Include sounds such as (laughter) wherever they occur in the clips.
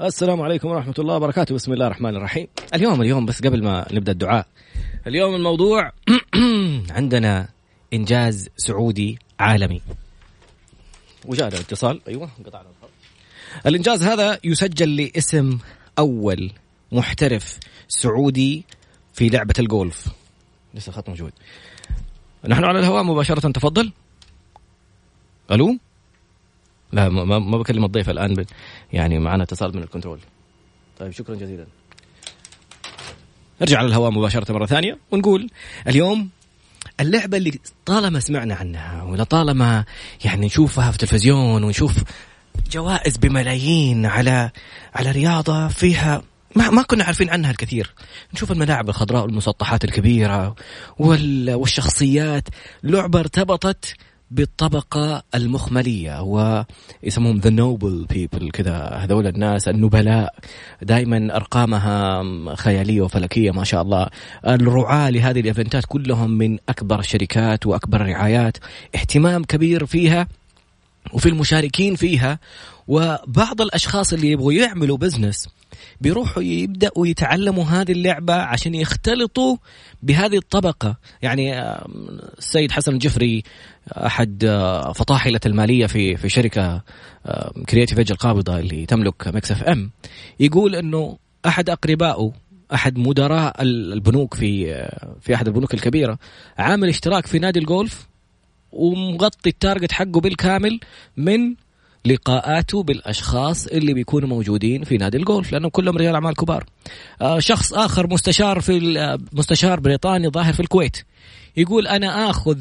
السلام عليكم ورحمة الله وبركاته. بسم الله الرحمن الرحيم. اليوم اليوم بس قبل ما نبدأ الدعاء اليوم الموضوع (clears throat) عندنا إنجاز سعودي عالمي. وجاء اتصال. أيوة قطعنا الإنجاز هذا يسجل لاسم أول محترف سعودي في لعبة الجولف لسه الخط موجود. نحن على الهواء مباشرة تفضل. ألو؟ لا ما, ما بكلم الضيف الآن يعني معنا اتصال من الكنترول. طيب شكرا جزيلا. نرجع على الهواء مباشرة مرة ثانية ونقول اليوم اللعبة اللي طالما سمعنا عنها ولا طالما يعني نشوفها في التلفزيون ونشوف جوائز بملايين على على رياضة فيها ما ما كنا عارفين عنها الكثير. نشوف الملاعب الخضراء والمسطحات الكبيرة والشخصيات. لعبة ارتبطت بالطبقة المخملية ويسموهم the noble people كذا هذول الناس النبلاء. دائما أرقامها خيالية وفلكية ما شاء الله. الرعاة لهذه الإيفنتات كلهم من أكبر الشركات وأكبر الرعايات. اهتمام كبير فيها وفي المشاركين فيها وبعض الأشخاص اللي يبغوا يعملوا business بيروحوا يبدأوا يتعلموا هذه اللعبة عشان يختلطوا بهذه الطبقة. يعني السيد حسن الجفري أحد فطاحله الماليه في في شركة Creative Edge القابضة اللي تملك Mix FM. يقول إنه أحد اقربائه أحد مدراء البنوك في في أحد البنوك الكبيرة عامل اشتراك في نادي الجولف ومغطي ال target حقه بالكامل من لقاءاته بالأشخاص اللي بيكونوا موجودين في نادي الجولف لأنهم كلهم رجال أعمال كبار. آه شخص آخر مستشار في مستشار بريطاني ظاهر في الكويت يقول أنا آخذ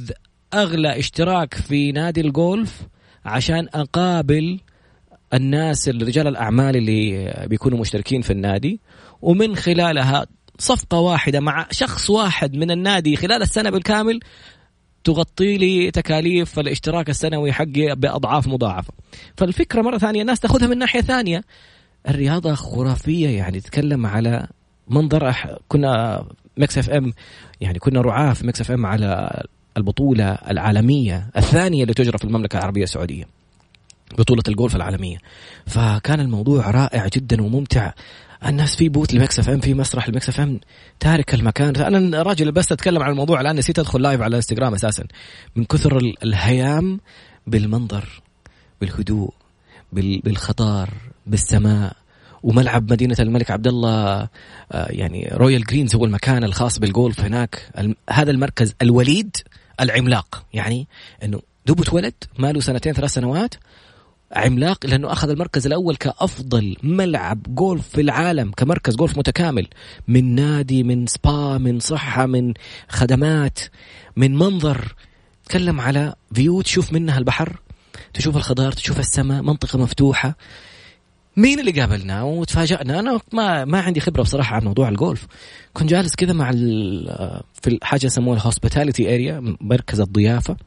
أغلى اشتراك في نادي الجولف عشان أقابل الناس رجال الأعمال اللي بيكونوا مشتركين في النادي ومن خلالها صفقة واحدة مع شخص واحد من النادي خلال السنة بالكامل تغطي لي تكاليف الاشتراك السنوي حقي بأضعاف مضاعفة. فالفكرة مرة ثانية الناس تاخذها من ناحية ثانية الرياضة خرافية يعني تتكلم على منظر أح... كنا Mix FM يعني كنا رعاه في Mix FM على البطولة العالمية الثانية اللي تجرى في المملكة العربية السعودية. بطولة الجولف العالمية فكان الموضوع رائع جدا وممتع الناس في booth ال Mix FM في مسرح ال Mix FM تارك المكان. أنا راجل بس أتكلم عن الموضوع الان نسيت أدخل live على الانستغرام أساسا. من كثر الهيام بالمنظر بالهدوء بالخضار بالسماء. وملعب مدينة الملك عبد الله آه، يعني Royal Greens هو المكان الخاص بالجولف هناك. هذا المركز الوليد العملاق. يعني إنه دوب اتولد ما له سنتين ثلاث سنوات عملاق لأنه أخذ المركز الأول كأفضل ملعب جولف في العالم كمركز جولف متكامل. من نادي من سبا من صحة من خدمات من منظر. تكلم على view تشوف منها البحر تشوف الخضار تشوف السماء منطقة مفتوحة. مين اللي قابلنا؟ وتفاجأنا. أنا ما ما عندي خبرة بصراحة عن موضوع الجولف. كنت جالس كذا مع في حاجة يسموها ال hospitality area مركز الضيافة.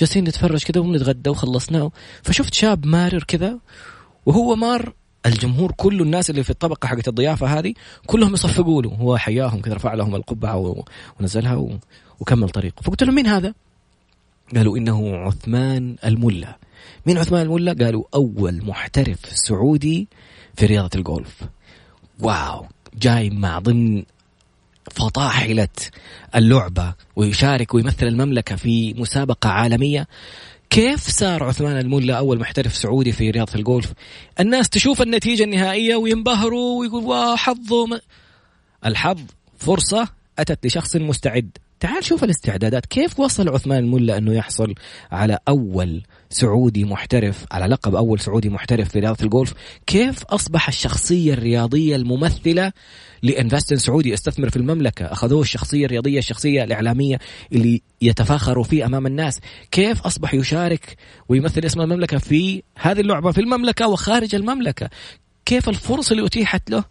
جالسين نتفرج كذا ونتغدى وخلصنا فشفت شاب مارر كذا وهو مار الجمهور كله الناس اللي في الطبقة حقت الضيافة هذه كلهم يصفقوا له. هو حياهم كذا رفع لهم القبعة ونزلها وكمل طريقه فقلت لهم مين هذا؟ قالوا إنه عثمان الملا. مين عثمان الملا؟ قالوا أول محترف سعودي في رياضة الجولف واو جاي مع ضمن فطاحلة اللعبة ويشارك ويمثل المملكة في مسابقة عالمية. كيف صار عثمان الملا أول محترف سعودي في رياضة الجولف الناس تشوف النتيجة النهائية وينبهروا ويقول وحظه الحظ فرصة أتت لشخص مستعد. تعال شوف الاستعدادات. كيف وصل عثمان الملا أنه يحصل على أول سعودي محترف على لقب أول سعودي محترف في رياضة الجولف كيف أصبح الشخصية الرياضية الممثلة لانفستن سعودي استثمر في المملكة. أخذوه الشخصية الرياضية الشخصية الإعلامية اللي يتفاخروا فيه أمام الناس. كيف أصبح يشارك ويمثل اسم المملكة في هذه اللعبة في المملكة وخارج المملكة؟ كيف الفرصة اللي أتيحت له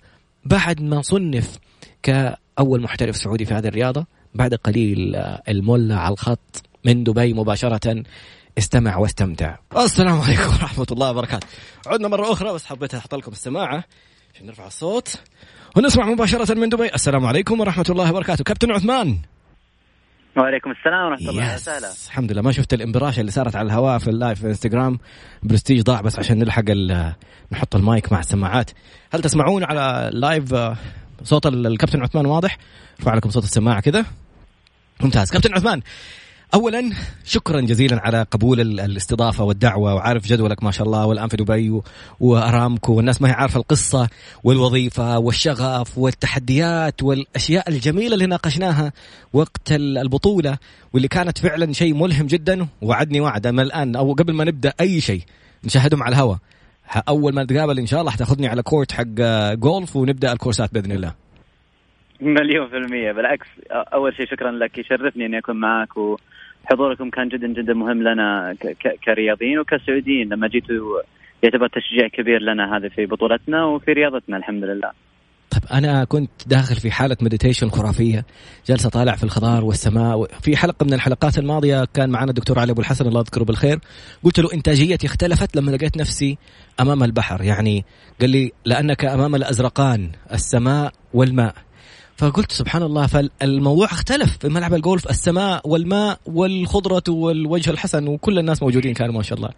بعد ما صنف كأول محترف سعودي في هذه الرياضة؟ بعد قليل الملا على الخط من دبي مباشرة استمع واستمتع. السلام عليكم ورحمة الله وبركاته. عدنا مرة أخرى بس حبيت أحط لكم السماعة عشان نرفع الصوت. ونسمع مباشرة من دبي. السلام عليكم ورحمة الله وبركاته. كابتن عثمان. وعليكم السلام ورحمة الله وسهلا الحمد لله. ما شفت الانبراشه اللي صارت على الهواء في ال live في انستغرام برستيج ضاع بس عشان نلحق نحط المايك مع السماعات. هل تسمعون على ال live صوت الكابتن عثمان واضح. ارفع لكم صوت السماعة كذا ممتاز. كابتن عثمان اولا شكرا جزيلا على قبول الاستضافة والدعوة وعارف جدولك ما شاء الله والان في دبي وأرامكو والناس ما هي عارفة القصة والوظيفة والشغف والتحديات والأشياء الجميلة اللي ناقشناها وقت البطولة واللي كانت فعلا شيء ملهم جدا وعدني وعد. من الآن أو قبل ما نبدأ أي شيء نشاهدهم على الهواء. أول ما نتقابل إن شاء الله حتاخذني على كورت حق جولف ونبدأ الكورسات بإذن الله. مليون في المية. بالعكس أول شيء شكرا لك. يشرفني أني أكون معك وحضوركم كان جدا جدا مهم لنا كرياضيين وكسعوديين لما جيتوا يعتبر تشجيع كبير لنا هذا في بطولتنا وفي رياضتنا الحمد لله. طيب أنا كنت داخل في حاله مديتيشن خرافية جالس اطالع في الخضار والسماء في حلقة من الحلقات الماضية كان معنا الدكتور علي أبو الحسن الله يذكره بالخير. قلت له إنتاجيتي اختلفت لما لقيت نفسي أمام البحر. يعني قال لي لأنك أمام الأزرقان السماء والماء. فقلت سبحان الله فالموضوع اختلف في ملعب الجولف. السماء والماء والخضرة والوجه الحسن وكل الناس موجودين كانوا ما شاء الله.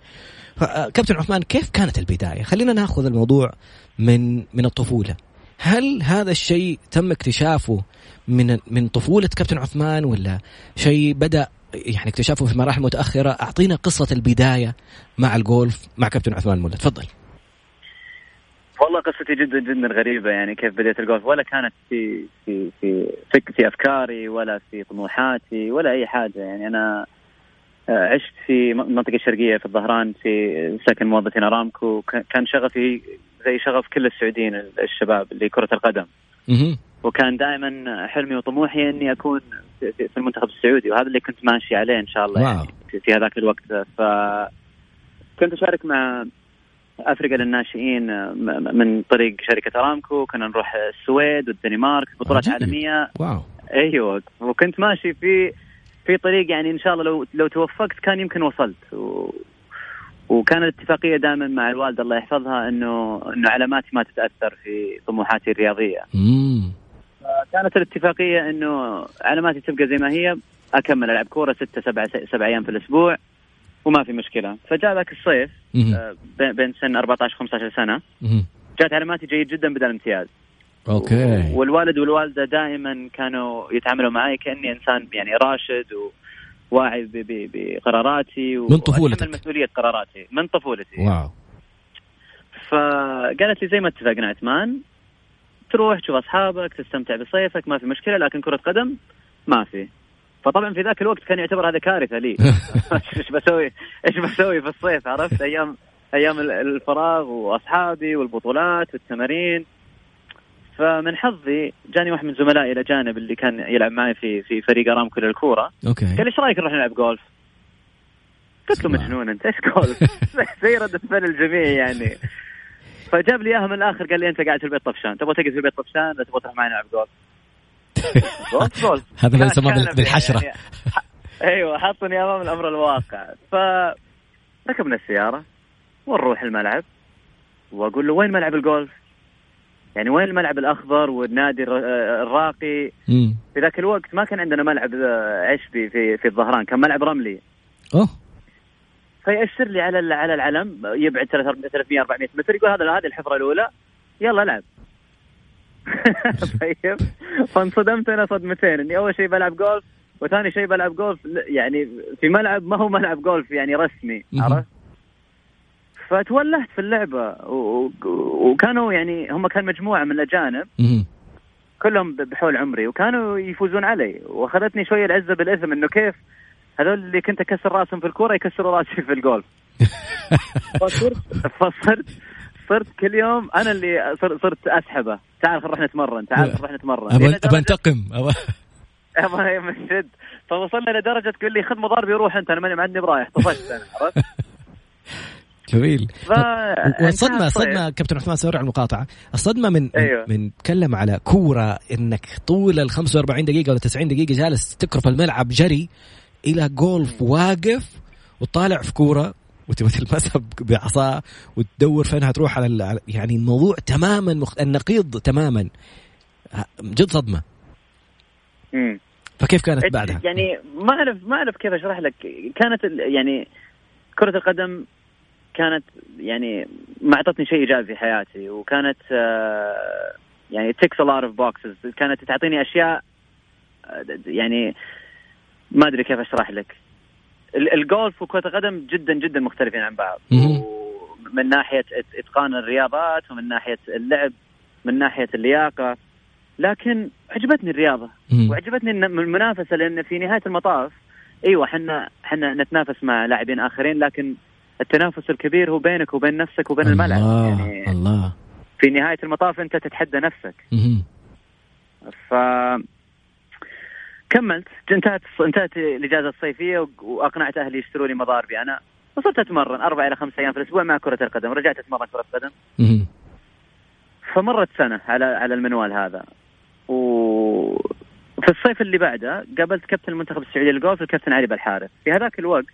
كابتن عثمان كيف كانت البداية؟ خلينا ناخذ الموضوع من من الطفولة. هل هذا الشيء تم اكتشافه من من طفولة كابتن عثمان ولا شيء بدأ يعني اكتشافه في مراحل متأخرة؟ أعطينا قصة البداية مع الجولف مع كابتن عثمان مولى تفضل. والله قصتي جدا جدا غريبة يعني كيف بديت الجولف ولا كانت في في في في, في أفكاري ولا في طموحاتي ولا أي حاجة. يعني أنا آه، عشت في المنطقة الشرقية في الظهران في سكن موظفين أرامكو كان شغفي زي شغف كل السعوديين الشباب اللي كرة القدم. وكان دائما حلمي وطموحي إني أكون في المنتخب السعودي. وهذا اللي كنت ماشي عليه إن شاء الله يعني في هذاك الوقت. ف كنت أشارك مع أفريقيا للناشئين آه، من طريق شركة أرامكو. كنا نروح السويد والدنمارك بطولات عالمية. واو. أيوه. وكنت ماشي في في طريق يعني إن شاء الله لو لو توفقت كان يمكن وصلت. و... وكانت الاتفاقية دائما مع الوالده الله يحفظها إنه إنه علاماتي ما تتأثر في طموحاتي الرياضية. امم كانت الاتفاقية إنه علاماتي تبقى زي ما هي أكمل ألعب كورة ستة سبعة سبع أيام في الأسبوع. وما في مشكلة. فجاء ذاك الصيف آه بين سن 14 15 سنة. جات علاماتي جيد جدا بدل امتياز. okay. والوالد والوالدة دائما كانوا يتعاملوا معي كأني إنسان يعني راشد وواعي بقراراتي من طفولتك؟ مسؤولية قراراتي. من طفولتي. wow. فقالت لي زي ما اتفقنا عثمان تروح تشوف أصحابك تستمتع بصيفك ما في مشكلة لكن كرة قدم ما في. فطبعا في ذاك الوقت كان يعتبر هذا كارثة لي. (laughs) (laughs) إيش بسوي؟ إيش بسوي في الصيف؟ عرفت؟ أيام أيام الفراغ وأصحابي والبطولات والتمارين. فمن حظي جاني واحد من زملائي الاجانب اللي كان يلعب معي في في فريق ارامكو للكوره okay. قال إيش رأيك نروح نلعب جولف؟ قلت له مجنون أنت إيش جولف؟ (laughs) زي رده فعل الجميع يعني. فجاب لي إياها من الآخر قال لي أنت قاعد في البيت طفشان. تبغى تقعد في البيت طفشان؟ ولا تبغى تروح معي نلعب جولف؟ هذا ما يسمى بالحشرة يعني أيوه حطني أمام الأمر الواقع ف ركبنا السيارة ونروح الملعب وأقول له وين ملعب الجولف؟ يعني وين الملعب الأخضر والنادي الراقي؟ في ذاك الوقت ما كان عندنا ملعب عشبي في في الظهران، كان ملعب رملي. أوه فيأشر لي على على العلم يبعد 300 400 متر يقول هذا هذه الحفرة الأولى يلا العب. (laughs) طيب. فانصدمت أنا صدمتين إني أول شيء بلعب جولف وثاني شيء بلعب جولف. يعني في ملعب ما هو ملعب جولف يعني رسمي عرفت؟ فتولهت في اللعبة وكانوا يعني هم كان مجموعة من الأجانب. كلهم بحول عمري وكانوا يفوزون علي. وأخذتني شوية العزة بالاثم إنه كيف هذول اللي كنت أكسر رأسهم في الكورة يكسروا رأسي في الجولف. (laughs) فصرت فصرت صرت كل يوم أنا اللي صرت أسحبه. تعال نروح نتمرن تعال نروح نتمرن. ابى انتقم ابى من جد فوصلنا لدرجه تقول لي خذ مضاربي وروح أنت أنا ماني عندي برايح. طفشت أنا عرفت؟ (laughs) جميل. ف... والصدمه الصدمه كابتن عثمان سوري على المقاطعة. الصدمة من أيوه. من تكلم على كورة إنك طول ال 45 دقيقة ولا 90 دقيقة جالس تكرف الملعب جري إلى جولف واقف وطالع في كورة. وتبغى تلمسها بعصا وتدور فين هتروح على يعني الموضوع تماما مخ... النقيض تماما. جد صدمة. امم فكيف كانت بعدها؟ يعني ما أعرف ما أعرف كيف أشرح لك. كانت يعني كرة القدم كانت يعني ما أعطتني شيء إيجابي في حياتي وكانت آه، يعني ticks a lot of boxes كانت تعطيني أشياء آه، يعني ما أدري كيف أشرح لك. الجولف وكرة القدم جدا جدا مختلفين عن بعض. من ناحية إتقان الرياضات ومن ناحية اللعب من ناحية اللياقة. لكن عجبتني الرياضة وعجبتني المنافسة لأن في نهاية المطاف أيوه إحنا إحنا نتنافس مع لاعبين آخرين لكن التنافس الكبير هو بينك وبين نفسك وبين الله الملعب. يعني الله. في نهاية المطاف أنت تتحدى نفسك. ف كملت. انتهت انتهت الإجازة الصيفية وأقنعت أهلي يشتروا لي مضاربي أنا وصرت أتمرن أربع إلى خمس أيام في الأسبوع مع كرة القدم. رجعت أتمرن كرة قدم فمرت سنة على على المنوال هذا. و في الصيف اللي بعده قابلت كابتن المنتخب السعودي للجولف الكابتن علي بالحارث. في هذاك الوقت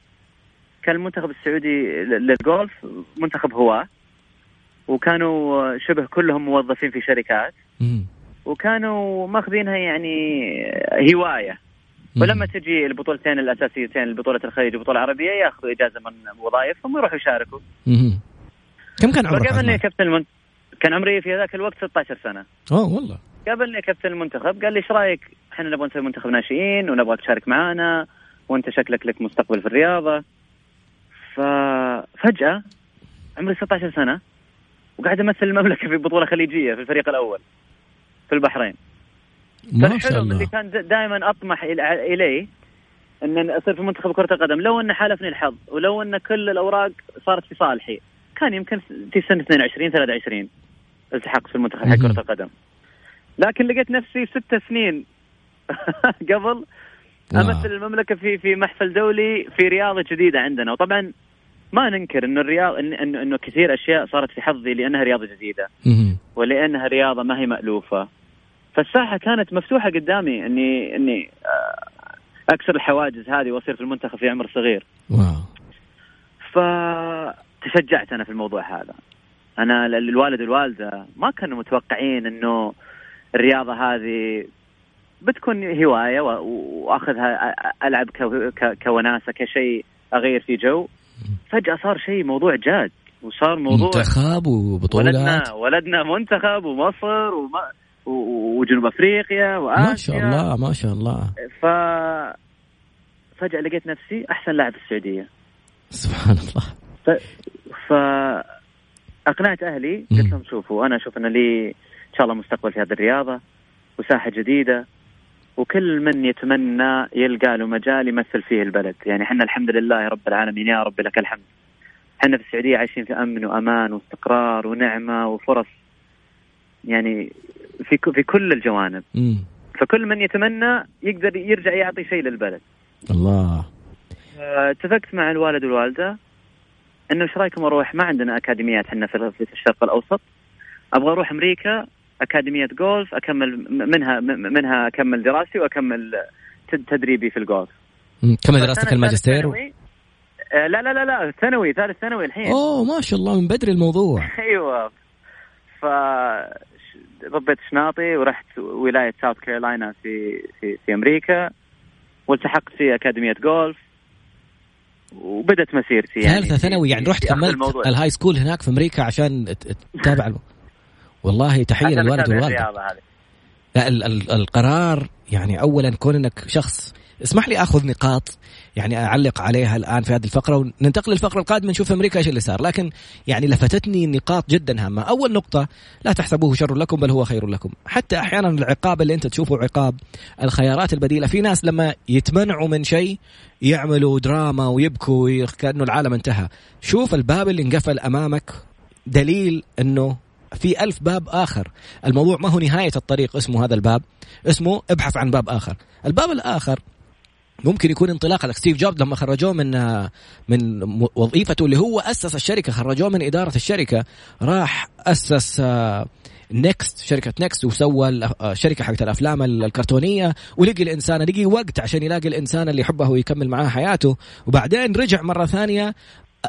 كان المنتخب السعودي للجولف منتخب هواه وكانوا شبه كلهم موظفين في شركات. وكانوا ماخذينها يعني هواية ولما تجي البطولتين الأساسيتين البطوله الخليج والبطوله العربيه ياخذوا إجازة من وظائفهم ويروحوا يشاركوا. كم كان عمرك؟ فقابلني كابتن المنتخب كان عمري في ذاك الوقت 16 سنة. أوه والله. قابلني كابتن المنتخب قال لي إيش رأيك إحنا نبغى نسوي منتخب ناشئين ونبغاك تشارك معنا وأنت شكلك لك مستقبل في الرياضة. ففجاه عمري 16 سنة وقاعد أمثل المملكة في بطولة خليجية في الفريق الأول في البحرين. ما شاء الله اللي كان دائما أطمح إليه إن أصير في منتخب كرة القدم. لو ان حالفني الحظ ولو إن كل الأوراق صارت في صالحي كان يمكن في سنة 22 23 التحقت في المنتخب حق كرة القدم. لكن لقيت نفسي ست سنين (laughs) قبل أمثل المملكة في في محفل دولي في رياضة جديدة عندنا. وطبعا ما ننكر إنه الرياض انه إنه كثير أشياء صارت في حظي لأنها رياضة جديدة. ولأنها رياضة ما هي مألوفة. فالساحة كانت مفتوحة قدامي اني إني آه، أكسر الحواجز هذه وأصير في المنتخب في عمر صغير. واو. فتشجعت أنا في الموضوع هذا. أنا الوالد والوالدة ما كانوا متوقعين إنه الرياضة هذه بتكون هواية وأخذها ألعب كوناسة كشيء أغير في جو. فجأة صار شيء موضوع جاد وصار موضوع منتخب وبطولات. ولدنا ولدنا منتخب ومصر وما وجنوب أفريقيا واسيا ما شاء الله ما شاء الله. ف فجأة لقيت نفسي أحسن لاعب في السعودية. سبحان الله. ف, ف... أقنعت أهلي قلت لهم شوفوا أنا أشوف أن لي إن شاء الله مستقبل في هذه الرياضة وساحة جديدة وكل من يتمنى يلقى له مجال يمثل فيه البلد. يعني إحنا الحمد لله رب العالمين يا رب لك الحمد. إحنا في السعودية عايشين في أمن وأمان واستقرار ونعمة وفرص يعني في في كل الجوانب. مم. فكل من يتمنى يقدر يرجع يعطي شيء للبلد. الله. اتفقت مع الوالد والوالدة إنه إيش رأيكم أروح؟ ما عندنا أكاديميات إحنا في الشرق الأوسط. أبغى أروح أمريكا أكاديمية جولف أكمل منها منها أكمل دراستي وأكمل تدريبي في الجولف كمل دراستك الماجستير؟ آه، لا لا لا لا ثانوي ثالث ثانوي الحين. أوه ما شاء الله من بدري الموضوع. (laughs) أيوه. ف ضبيت شناطي ورحت ولاية ساوث كارولاينا في في في أمريكا. والتحقت في أكاديمية جولف وبدت مسيرتي يعني ثالثة ثانوي يعني رحت كملت ال high school هناك في أمريكا عشان تتابع والله تحية للوالد والوالدة. لا القرار يعني اولا كون انك شخص اسمح لي آخذ نقاط. يعني أعلق عليها الآن في هذه الفقرة وننتقل للفقرة القادمة نشوف أمريكا إيش اللي صار. لكن يعني لفتتني نقاط جدا هامة. أول نقطة لا تحسبوه شر لكم بل هو خير لكم. حتى أحيانا العقاب اللي انت تشوفه عقاب الخيارات البديلة. في ناس لما يتمنعوا من شيء يعملوا دراما ويبكوا كانه العالم انتهى. شوف الباب اللي انقفل أمامك. دليل إنه في ألف باب آخر. الموضوع ما هو نهاية الطريق اسمه هذا الباب. اسمه ابحث عن باب آخر. الباب الآخر ممكن يكون انطلاقه ستيف جوبز لما خرجوه من من وظيفته اللي هو أسس الشركة خرجوه من إدارة الشركة راح أسس نكست شركة نكست وسوى الشركة حقت الأفلام الكرتونية ولقي الإنسان لقي وقت عشان يلاقي الإنسان اللي يحبه ويكمل معاه حياته. وبعدين رجع مرة ثانية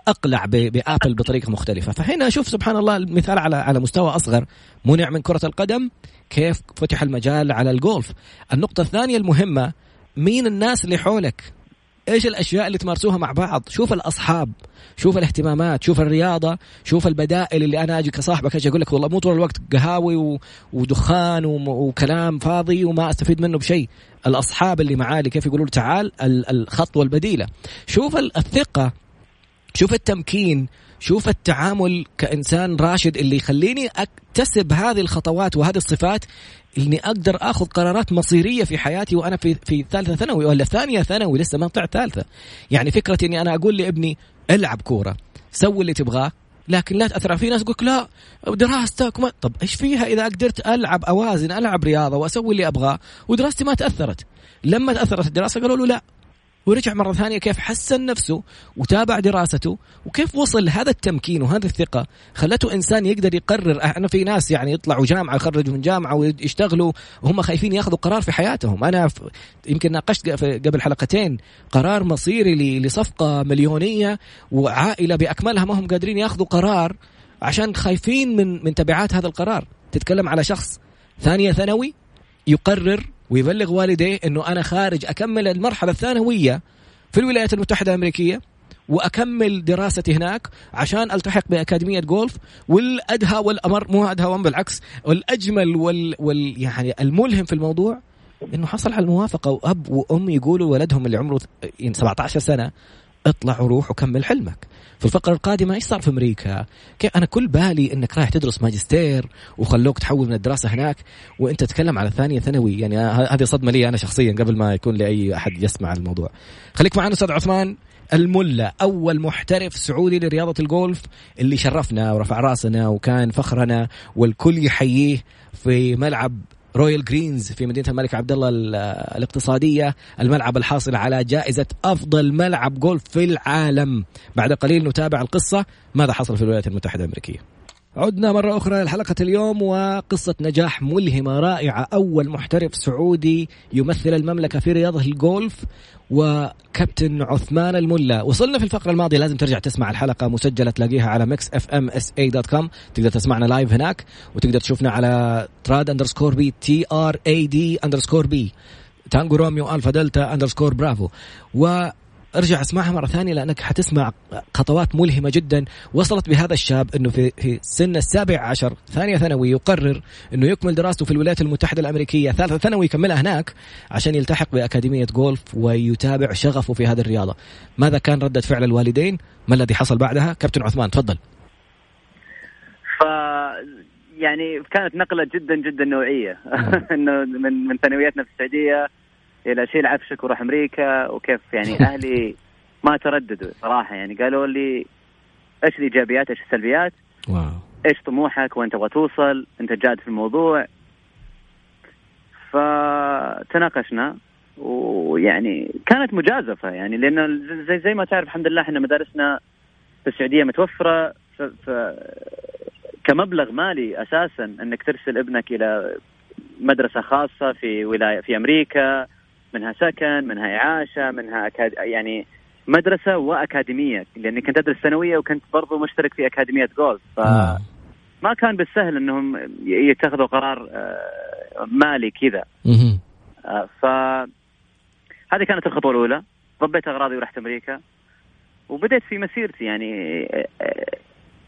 أقلع بآبل بطريقة مختلفة. فهنا أشوف سبحان الله المثال على على مستوى أصغر منع من كرة القدم كيف فتح المجال على الجولف. النقطة الثانية المهمة مين الناس اللي حولك إيش الأشياء اللي تمارسوها مع بعض شوف الأصحاب شوف الاهتمامات شوف الرياضة شوف البدائل اللي أنا أجي كصاحبك أجي أقول لك والله مو طول الوقت قهاوي. ودخان. وكلام فاضي وما أستفيد منه بشيء الأصحاب اللي معالي كيف يقولوا تعال الخطوه البديله شوف الثقة شوف التمكين شوف التعامل كإنسان راشد اللي يخليني أكتسب هذه الخطوات وهذه الصفات إني أقدر آخذ قرارات مصيرية في حياتي وأنا في في ثالثة ثانوي ولا ثانية ثانوي لسه ما طلعت ثالثة. يعني فكرة إني أنا أقول لابني ألعب كورة سوي اللي تبغاه لكن لا تأثر في ناس يقول لا دراستك ما طب إيش فيها إذا قدرت ألعب أوازن ألعب رياضة وأسوي اللي أبغاه ودراستي ما تأثرت. لما تأثرت الدراسة قالوا له لا ورجع مرة ثانية كيف حسن نفسه وتابع دراسته وكيف وصل لهذا التمكين وهذه الثقة خلته إنسان يقدر يقرر. أنا في ناس يعني يطلعوا جامعة يخرجوا من جامعة ويشتغلوا وهم خايفين ياخذوا قرار في حياتهم. أنا يمكن ناقشت قبل حلقتين قرار مصيري لصفقة مليونية وعائلة بأكملها ما هم قادرين ياخذوا قرار عشان خايفين من من تبعات هذا القرار. تتكلم على شخص ثانية ثانوي يقرر ويبلغ والديه إنه أنا خارج أكمل المرحلة الثانوية في الولايات المتحدة الأمريكية وأكمل دراستي هناك عشان ألتحق بأكاديمية جولف والأدهى والأمر مو أدهى بالعكس والأجمل وال, وال يعني الملهم في الموضوع إنه حصل على الموافقة وأب وأم يقولوا ولدهم اللي عمره 17 سنة اطلع وروح وكمل حلمك في الفقرة القادمة إيش صار في أمريكا؟ أنا كل بالي إنك رايح تدرس ماجستير وخلوك تحول من الدراسة هناك وإنت تتكلم على ثانية ثانوي يعني هذه صدمة لي أنا شخصيا قبل ما يكون لاي أحد يسمع الموضوع. خليك معنا أستاذ عثمان الملا أول محترف سعودي لرياضة الجولف اللي شرفنا ورفع رأسنا وكان فخرنا والكل يحييه في ملعب رويال جرينز في مدينة الملك عبد الله الاقتصادية الملعب الحاصل على جائزة أفضل ملعب جولف في العالم. بعد قليل نتابع القصة ماذا حصل في الولايات المتحدة الأمريكية؟ عدنا مرة أخرى لحلقة اليوم وقصة نجاح ملهمة رائعة. أول محترف سعودي يمثل المملكة في رياضة الجولف وكابتن عثمان الملا. وصلنا في الفقرة الماضية لازم ترجع تسمع الحلقة مسجلة تلاقيها على Mix FM SA dot com تقدر تسمعنا live هناك وتقدر تشوفنا على Trad underscore B T R A D underscore B tango romeo alpha delta underscore bravo و ارجع اسمعها مرة ثانية لأنك حتسمع خطوات ملهمة جدا وصلت بهذا الشاب إنه في في سن السابع عشر ثانية ثانوي يقرر إنه يكمل دراسته في الولايات المتحدة الأمريكية ثالثه ثانوي يكملها هناك عشان يلتحق بأكاديمية جولف ويتابع شغفه في هذه الرياضة. ماذا كان ردة فعل الوالدين؟ ما الذي حصل بعدها؟ كابتن عثمان تفضل. ف يعني كانت نقلة جدا جدا نوعية (laughs) إنه من من ثانوياتنا في السعودية إلى شيل عفشك وروح أمريكا. وكيف يعني (laughs) أهلي ما ترددوا صراحة. يعني قالوا لي إيش الإيجابيات إيش السلبيات؟ واو. إيش طموحك؟ وين تبغى توصل؟ أنت جاد في الموضوع. فتناقشنا. ويعني كانت مجازفة. يعني لأنه زي زي ما تعرف الحمد لله إحنا مدارسنا في السعودية متوفرة. ف, ف كمبلغ مالي أساسا إنك ترسل ابنك إلى مدرسة خاصة في ولاية في أمريكا. منها سكن منها إعاشة منها أكاد... يعني مدرسة وأكاديمية لأني كنت أدرس ثانوية وكنت برضو مشترك في أكاديمية جولف ف... آه. ما كان بالسهل إنهم يتخذوا قرار آه، مالي كذا. آه، ف هذه كانت الخطوة الأولى. ضبيت أغراضي ورحت أمريكا. وبدأت في مسيرتي يعني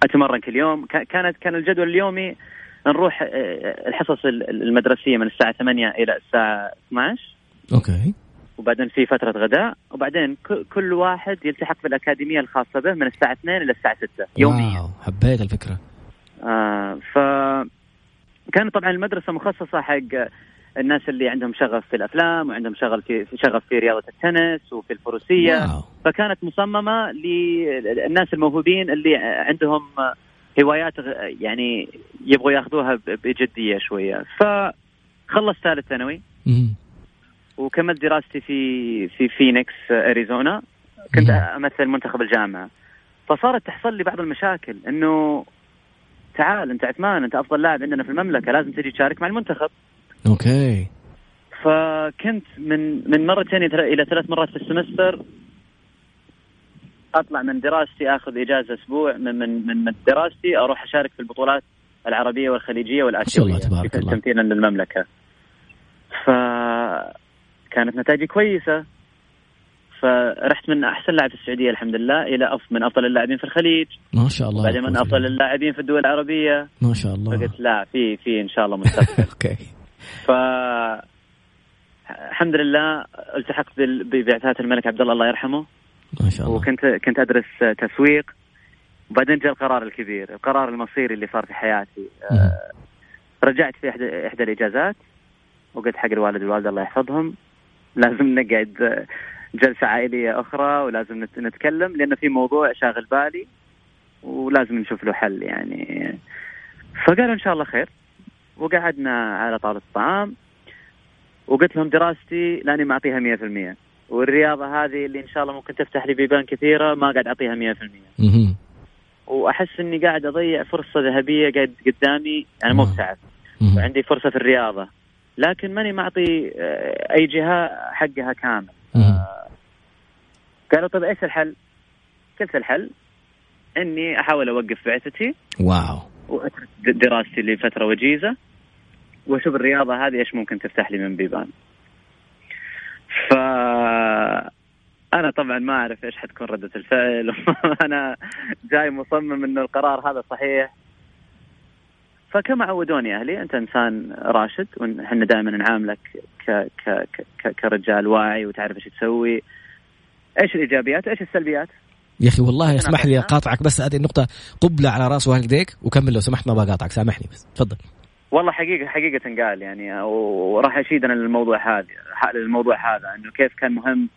أتمرن كل يوم. كانت كان الجدول اليومي نروح الحصص المدرسية من الساعة 8 إلى الساعة 12 أوكي. وبعدين في فترة غداء وبعدين كل واحد يلتحق في الاكاديميه الخاصة به من الساعة 2 إلى الساعة 6 يوميا. wow حبيت الفكرة. آه ف كانت طبعا المدرسة مخصصة حق الناس اللي عندهم شغف في الأفلام وعندهم شغف في شغف في رياضة التنس وفي الفروسية. wow. فكانت مصممة للناس الموهوبين اللي عندهم هوايات يعني يبغوا ياخذوها بجدية شوية. فخلصت ثالث ثانوي. وكملت دراستي في في فينيكس أريزونا. كنت أمثل منتخب الجامعة. فصارت تحصل لي بعض المشاكل إنه تعال أنت عثمان أنت أفضل لاعب عندنا في المملكة لازم تجي تشارك مع المنتخب. okay. فكنت من من مرتين إلى ثلاث مرات في ال semester أطلع من دراستي آخذ إجازة أسبوع من من من دراستي أروح أشارك في البطولات العربية والخليجية والآسيوية تبارك الله. تمثيلا للمملكة. ف كانت نتائجي كويسة. فرحت من أحسن لاعب في السعودية الحمد لله إلى أف من أفضل اللاعبين في الخليج. ما شاء الله. بعدين من أفضل اللاعبين في الدول العربية. ما شاء الله. فقلت لا في في إن شاء الله مستقبل. (laughs) okay. ف الحمد لله التحقت ببعثات الملك عبد الله الله يرحمه. ما شاء الله. وكنت كنت أدرس تسويق. وبعدين جاء القرار الكبير القرار المصيري اللي صار في حياتي. آه، رجعت في احدى إحدى الإجازات. وقلت حق الوالد والوالده الله يحفظهم. لازم نقعد جلسة عائلية أخرى ولازم نتكلم لأنه في موضوع شاغل بالي ولازم نشوف له حل يعني. فقالوا إن شاء الله خير. وقعدنا على طاولة الطعام. وقلت لهم دراستي لأني معطيها 100% والرياضة هذه اللي إن شاء الله ممكن تفتح لي بيبان كثيرة ما قاعد أعطيها 100% وأحس إني قاعد أضيع فرصة ذهبية قاعد قدامي. أنا مبتعث وعندي فرصة في الرياضة. لكن ماني معطي آه، أي جهة حقها كامل. قالوا طيب إيش الحل؟ قلت الحل إني أحاول أوقف بعثتي واو. وأترك دراستي لفترة وجيزة وأشوف الرياضة هذه إيش ممكن تفتح لي من بيبان. ف أنا طبعا ما أعرف إيش حتكون ردة الفعل. (laughs) أنا جاي مصمم انه القرار هذا صحيح. فكما عودوني أهلي أنت إنسان راشد وحنا دائما نعاملك ك ك ك كرجال واعي وتعرف إيش تسوي. إيش الإيجابيات وإيش السلبيات؟ يا أخي والله اسمح لي أقاطعك بس هذه النقطة قبلة على رأس والديك وكمل لو سمحت ما بقاطعك سامحني بس تفضل. والله حقيقة حقيقة قال يعني وراح أشيدنا للموضوع هذا للموضوع هذا إنه كيف كان مهم.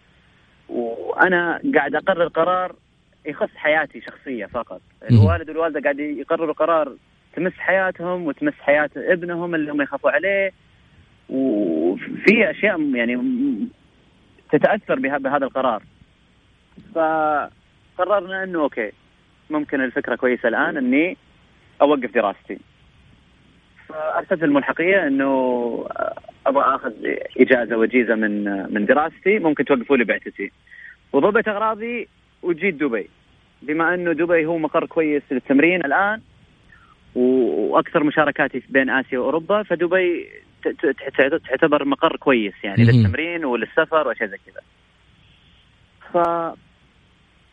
وأنا قاعد أقرر قرار يخص حياتي شخصية فقط. الوالد والوالدة قاعد يقرروا قرار تمس حياتهم وتمس حياة ابنهم اللي هم يخافوا عليه. وفي أشياء يعني تتأثر بهذا القرار. فقررنا إنه أوكي ممكن الفكرة كويسة الآن إني أوقف دراستي. فأرسلت الملحقية إنه أبغى أخذ إجازة وجيزة من من دراستي ممكن توقفوا لي بعثتي. وضبط أغراضي وجيت دبي. بما إنه دبي هو مقر كويس للتمرين الآن وأكثر مشاركاتي بين آسيا وأوروبا فدبي تعتبر مقر كويس يعني للتمرين وللسفر وأشياء زي كذا. ف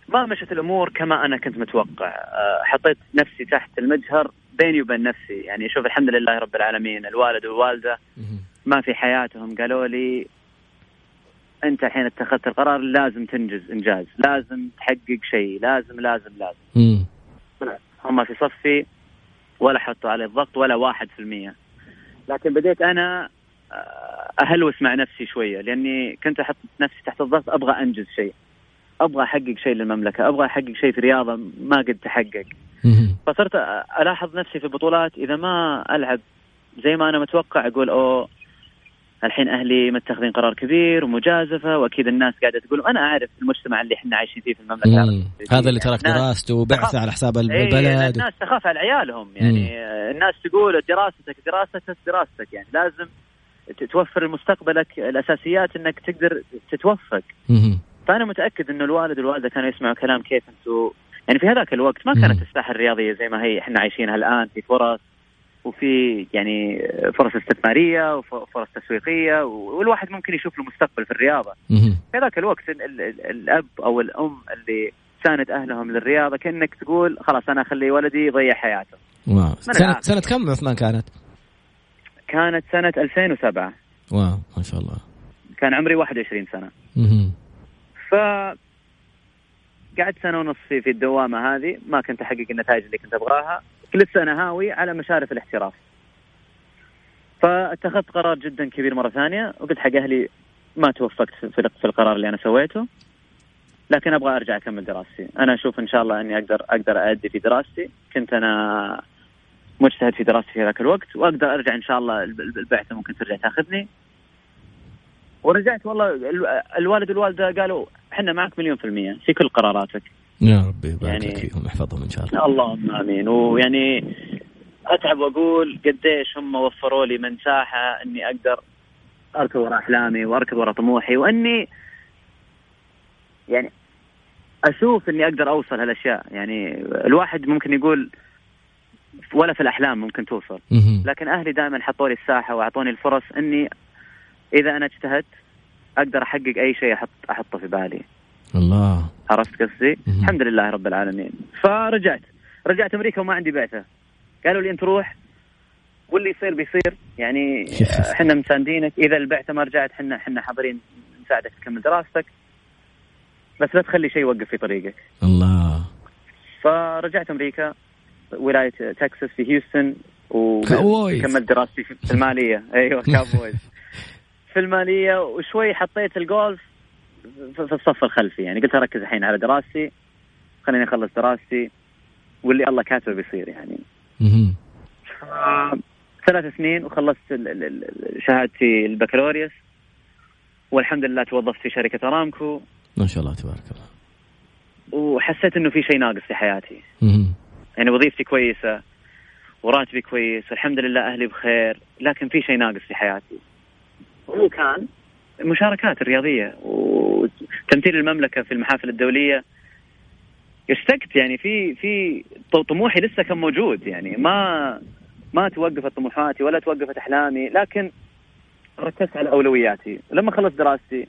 ما مشت الأمور كما أنا كنت متوقع. أه، حطيت نفسي تحت المجهر بيني وبين نفسي. يعني شوف الحمد لله رب العالمين الوالد والوالدة ما في حياتهم. قالوا لي أنت الحين اتخذت القرار لازم تنجز إنجاز لازم تحقق شيء لازم لازم لازم. هم في صفي. ولا حطوا علي الضغط ولا واحد في المية. لكن بديت أنا أه، أهلوس مع نفسي شوية لأني كنت أحط نفسي تحت الضغط أبغى أنجز شيء. أبغى أحقق شيء للمملكة أبغى أحقق شيء في رياضة ما قد تحقق. فصرت ألاحظ نفسي في البطولات إذا ما ألعب زي ما أنا متوقع أقول أوه الحين أهلي متخذين قرار كبير ومجازفة وأكيد الناس قاعدة تقول أنا أعرف المجتمع اللي إحنا عايشين فيه في المملكة. هذا اللي ترك دراسته وبعثه على حساب إيه، البلد. إيه الناس تخاف على عيالهم. يعني مم. الناس تقول دراستك دراستك دراستك. يعني لازم توفر لمستقبلك الأساسيات إنك تقدر تتوفق. مم. فأنا متأكد إنه الوالد والوالدة كانوا يسمعوا كلام كيف أنتم يعني في هذاك الوقت ما كانت الساحة الرياضية زي ما هي إحنا عايشينها الآن في فرص. وفي يعني فرص استثمارية وفرص تسويقية والواحد ممكن يشوف له مستقبل في الرياضة. في ذاك الوقت الأب أو الأم اللي ساند أهلهم للرياضة كأنك تقول خلاص أنا أخلي ولدي يضيع حياته. واو سنة, سنة كم عثمان كانت؟ كانت سنة 2007 واو ما شاء الله كان عمري 21 سنة. أها ف قعدت سنة ونص في, الدوامة هذه ما كنت أحقق النتائج اللي كنت أبغاها كل سنه هاوي على مشارف الاحتراف. فاتخذت قرار جدا كبير مرة ثانية وقلت حق أهلي ما توفقت في القرار اللي أنا سويته لكن أبغى أرجع أكمل دراستي. أنا أشوف إن شاء الله إني أقدر أقدر ادي في دراستي. كنت أنا مجتهد في دراستي في ذاك الوقت وأقدر أرجع إن شاء الله البعثة ممكن ترجع تأخذني. ورجعت والله الوالد والوالدة قالوا إحنا معك مليون في المية في كل قراراتك. يا ربي يبارك يعني فيهم يحفظهم إن شاء الله. اللهم آمين. ويعني أتعب وأقول قديش هم وفروا لي مساحه إني أقدر اركض ورا أحلامي واركض ورا طموحي وإني يعني أشوف إني أقدر أوصل هالأشياء. يعني الواحد ممكن يقول ولا في الأحلام ممكن توصل لكن أهلي دائما حطوا لي الساحة وأعطوني الفرص إني إذا أنا اجتهدت أقدر أحقق أي شيء أحط أحطه في بالي. الله. عرفت قصدي؟ الحمد لله رب العالمين. فرجعت. رجعت أمريكا وما عندي بعثه قالوا لي أنت روح. واللي يصير بيصير. يعني إحنا مساندينك. إذا البعثة ما رجعت إحنا إحنا حاضرين نساعدك تكمل دراستك. بس لا تخلي شيء يوقف في طريقك. الله. فرجعت أمريكا ولاية تكساس في هيوستن. وكملت دراستي في المالية. أيوه (laughs) cowboys في المالية وشوي حطيت الجولف. في الصف الخلفي. يعني قلت أركز الحين على دراستي خليني أخلص دراستي واللي الله كاتبه بيصير يعني. ثلاث سنين وخلصت ال- ال- ال- شهادتي البكالوريوس والحمد لله توظفت في شركة أرامكو. ما شاء الله تبارك الله. وحسيت إنه في شيء ناقص في حياتي. يعني وظيفتي كويسة وراتبي كويس والحمد لله أهلي بخير لكن في شيء ناقص في حياتي. وهو كان المشاركات الرياضيه وتمثيل المملكة في المحافل الدولية. اشتقت يعني في في طموحي لسه كان موجود يعني. ما ما توقفت طموحاتي ولا توقفت أحلامي لكن ركزت على أولوياتي. لما خلصت دراستي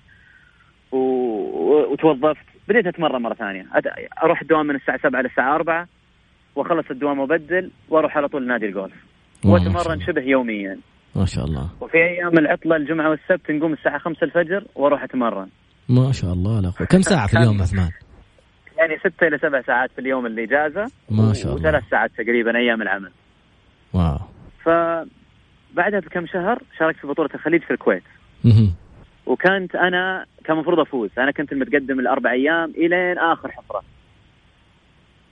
و... وتوظفت بديت أتمرن مرة ثانية. أت- أروح الدوام من الساعة 7 للساعه 4 وأخلص الدوام وأبدل وأروح على طول نادي الجولف. وأتمرن. شبه يوميا. ما شاء الله وفي أيام العطلة الجمعة والسبت نقوم الساعة 5 الفجر وأروح أتمرن ما شاء الله لا. كم ساعة في اليوم عثمان؟ يعني ستة إلى سبع ساعات في اليوم الإجازة ما شاء الله. وثلاث ساعات تقريبا أيام العمل واو فبعدها بكم شهر شاركت في بطولة الخليج في الكويت مهم. وكانت أنا كان المفروض أفوز أنا كنت المتقدم الأربع أيام إلين آخر حفرة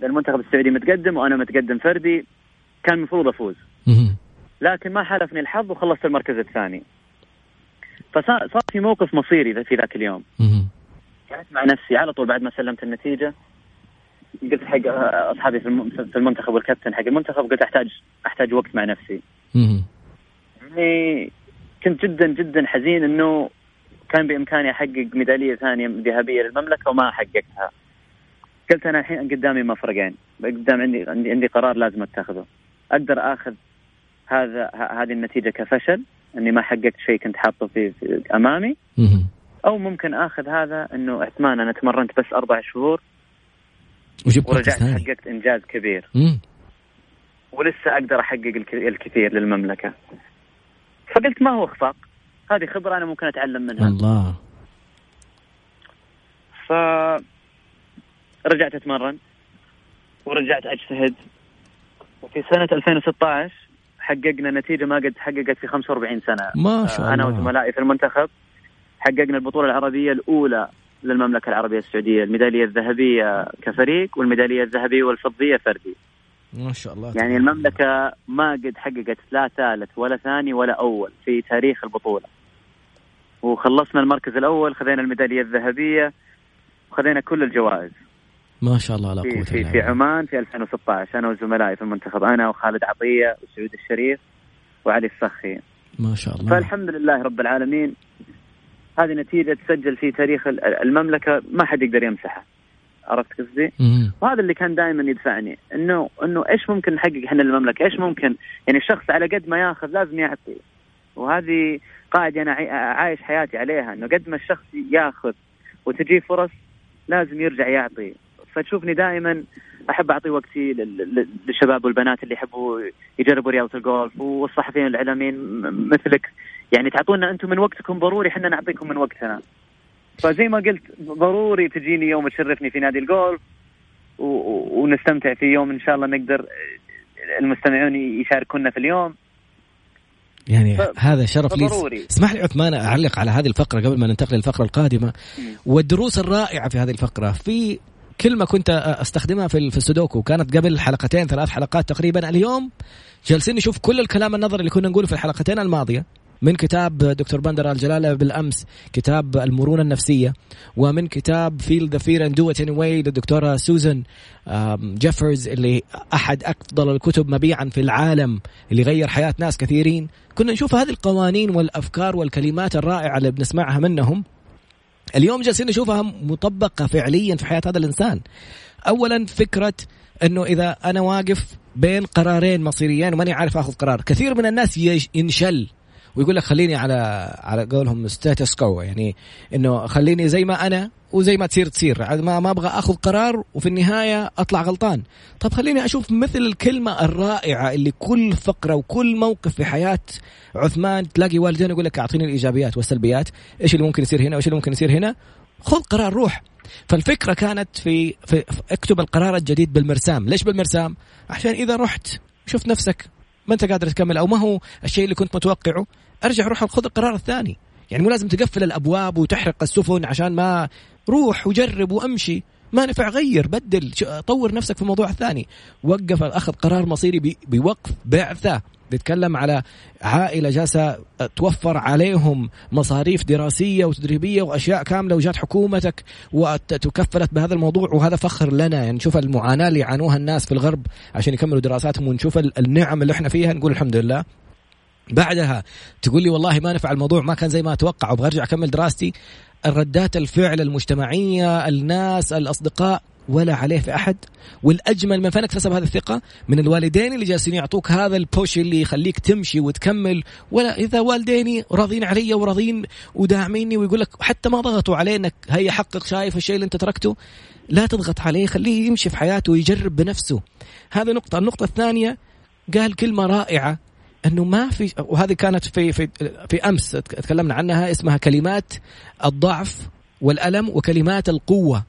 المنتخب السعودي متقدم وأنا متقدم فردي كان المفروض أفوز مهم. لكن ما حالفني الحظ وخلصت المركز الثاني فصار صار في موقف مصيري في ذاك اليوم. قعدت مع نفسي على طول بعد ما سلمت النتيجة قلت حق أصحابي في الم- في المنتخب والكابتن حق المنتخب قلت احتاج أحتاج وقت مع نفسي. يعني كنت جدا جدا حزين إنه كان بإمكاني أحقق ميدالية ثانية ذهبية للمملكة وما حققتها. قلت أنا الحين قدامي مفرقين، قدام عندي عندي عندي قرار لازم أتخذه. أقدر آخذ هذا هذه النتيجة كفشل إني ما حققت شيء كنت حاطه في, في أمامي. أو ممكن آخذ هذا إنه عثمان أنا تمرنت بس أربع شهور وجبت ورجعت حققت إنجاز كبير مم. ولسه أقدر أحقق الك- الكثير للمملكة. فقلت ما هو اخفاق هذه خبرة أنا ممكن أتعلم منها. الله ف رجعت أتمرن ورجعت أجتهد وفي سنة 2016 حققنا نتيجة ما قد حققت في 45 سنة. ما شاء أنا الله. وزملائي في المنتخب حققنا البطولة العربية الأولى للمملكة العربية السعودية الميدالية الذهبية كفريق والميدالية الذهبية والفضية فردي. ما شاء الله. يعني المملكة ما قد حققت لا ثالث ولا ثاني ولا أول في تاريخ البطولة. وخلصنا المركز الأول خذينا الميدالية الذهبية وخذينا كل الجوائز. ما شاء الله لا قوة في, في. عمان في 2016 أنا وزملائي في المنتخب. أنا وخالد عطية وسعود الشريف وعلي السخي. ما شاء الله. فالحمد لله رب العالمين هذه نتيجة تسجل في تاريخ ال- المملكة ما حد يقدر يمسحها. عرفت قصدي؟ وهذا اللي كان دائما يدفعني انه إنه إيش ممكن نحقق إحنا للمملكه؟ إيش ممكن؟ يعني الشخص على قد ما ياخذ لازم يعطي. وهذه قاعدة أنا عاي- عايش حياتي عليها إنه قد ما الشخص ياخذ وتجيه فرص لازم يرجع يعطي. فتشوفني دائما أحب أعطي وقتي لل- لل- للشباب والبنات اللي يحبوا يجربوا رياضة الجولف والصحفيين الإعلاميين م- مثلك. يعني تعطونا أنتم من وقتكم ضروري إحنا نعطيكم من وقتنا. فزي ما قلت ضروري تجيني يوم تشرفني في نادي الجولف ونستمتع في يوم إن شاء الله نقدر المستمعون يشاركونا في اليوم. يعني ف- هذا شرف لي. اسمح لي عثمان أعلق على هذه الفقرة قبل ما ننتقل للفقرة القادمة. والدروس الرائعة في هذه الفقرة. في كلمة كنت أستخدمها في في السودوكو. كانت قبل حلقتين ثلاث حلقات تقريبا. اليوم جالسين نشوف كل الكلام النظري اللي كنا نقوله في الحلقتين الماضية. من كتاب دكتور بندر الجلاله بالأمس كتاب المرونة النفسية ومن كتاب Feel the Fear and Do It Anyway للدكتورة سوزان جيفرز اللي أحد أفضل الكتب مبيعا في العالم اللي غير حياة ناس كثيرين. كنا نشوف هذه القوانين والأفكار والكلمات الرائعة اللي بنسمعها منهم. اليوم جالسين نشوفها مطبقة فعليا في حياة هذا الإنسان. اولا فكرة إنه إذا أنا واقف بين قرارين مصيريين وماني عارف آخذ قرار كثير من الناس ينشل. ويقول لك خليني على على قولهم ستاتس كو يعني إنه خليني زي ما أنا وزي ما تصير تصير. ما ما أبغى آخذ قرار وفي النهاية أطلع غلطان. طب خليني أشوف مثل الكلمة الرائعة اللي كل فقرة وكل موقف في حياة عثمان تلاقي والدين يقول لك أعطيني الإيجابيات والسلبيات. إيش اللي ممكن يصير هنا وإيش اللي ممكن يصير هنا؟ خذ قرار روح. فالفكرة كانت في, في, اكتب القرار الجديد بالمرسام. ليش بالمرسام؟ عشان إذا رحت شفت نفسك. ما انت قادر تكمل أو ما هو الشيء اللي كنت متوقعه. ارجع روح خذ القرار الثاني. يعني مو لازم تقفل الأبواب وتحرق السفن عشان ما روح وجرب وامشي. ما نفع غير بدل طور نفسك في الموضوع الثاني وقف اخذ قرار مصيري بوقف بعثة. بيتكلم على عائلة جالسة توفر عليهم مصاريف دراسية وتدريبية وأشياء كاملة وجات حكومتك وتكفلت بهذا الموضوع. وهذا فخر لنا. يعني نشوف المعاناة اللي يعانوها الناس في الغرب عشان يكملوا دراساتهم ونشوف النعم اللي إحنا فيها. نقول الحمد لله. بعدها تقول لي والله ما نفع الموضوع ما كان زي ما أتوقع وابغى أرجع أكمل دراستي. الردات الفعل المجتمعية الناس الأصدقاء ولا عليه في أحد. والأجمل من فين اكتسب هذه الثقة من الوالدين اللي جالسين يعطوك هذا البوش اللي يخليك تمشي وتكمل. ولا إذا والديني راضين علي وراضين وداعميني ويقول لك حتى ما ضغطوا عليه إنك هيا حقق شايف الشيء اللي أنت تركته لا تضغط عليه خليه يمشي في حياته ويجرب بنفسه. هذه نقطة. النقطة الثانية قال كلمة رائعة. إنه ما في وهذه كانت في في في أمس تكلمنا عنها اسمها كلمات الضعف والألم وكلمات القوة.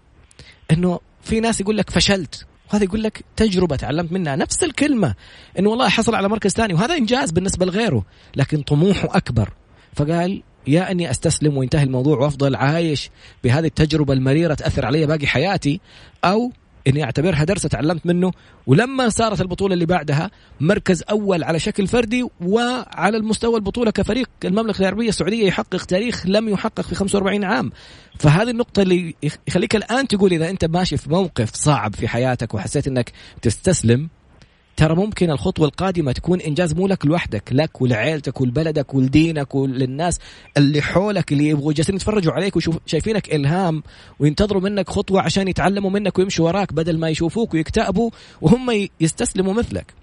إنه في ناس يقول لك فشلت وهذا يقول لك تجربة تعلمت منها نفس الكلمة. إنه والله حصل على مركز ثاني وهذا إنجاز بالنسبة لغيره لكن طموحه أكبر. فقال يا أني أستسلم وينتهي الموضوع وأفضل عايش بهذه التجربة المريرة تأثر علي باقي حياتي أو إني أعتبرها درس تعلمت منه ولما صارت البطولة اللي بعدها مركز أول على شكل فردي وعلى المستوى البطولة كفريق المملكة العربية السعودية يحقق تاريخ لم يحقق في 45 عام. فهذه النقطة اللي يخليك الآن تقول إذا أنت ماشي في موقف صعب في حياتك وحسيت إنك تستسلم ترى ممكن الخطوة القادمة تكون إنجاز مو لك لوحدك لك ولعيلتك ولبلدك ولدينك وللناس اللي حولك اللي يبغوا جالسين يتفرجوا عليك وشايفينك إلهام وينتظروا منك خطوة عشان يتعلموا منك ويمشوا وراك بدل ما يشوفوك ويكتئبوا وهم يستسلموا مثلك.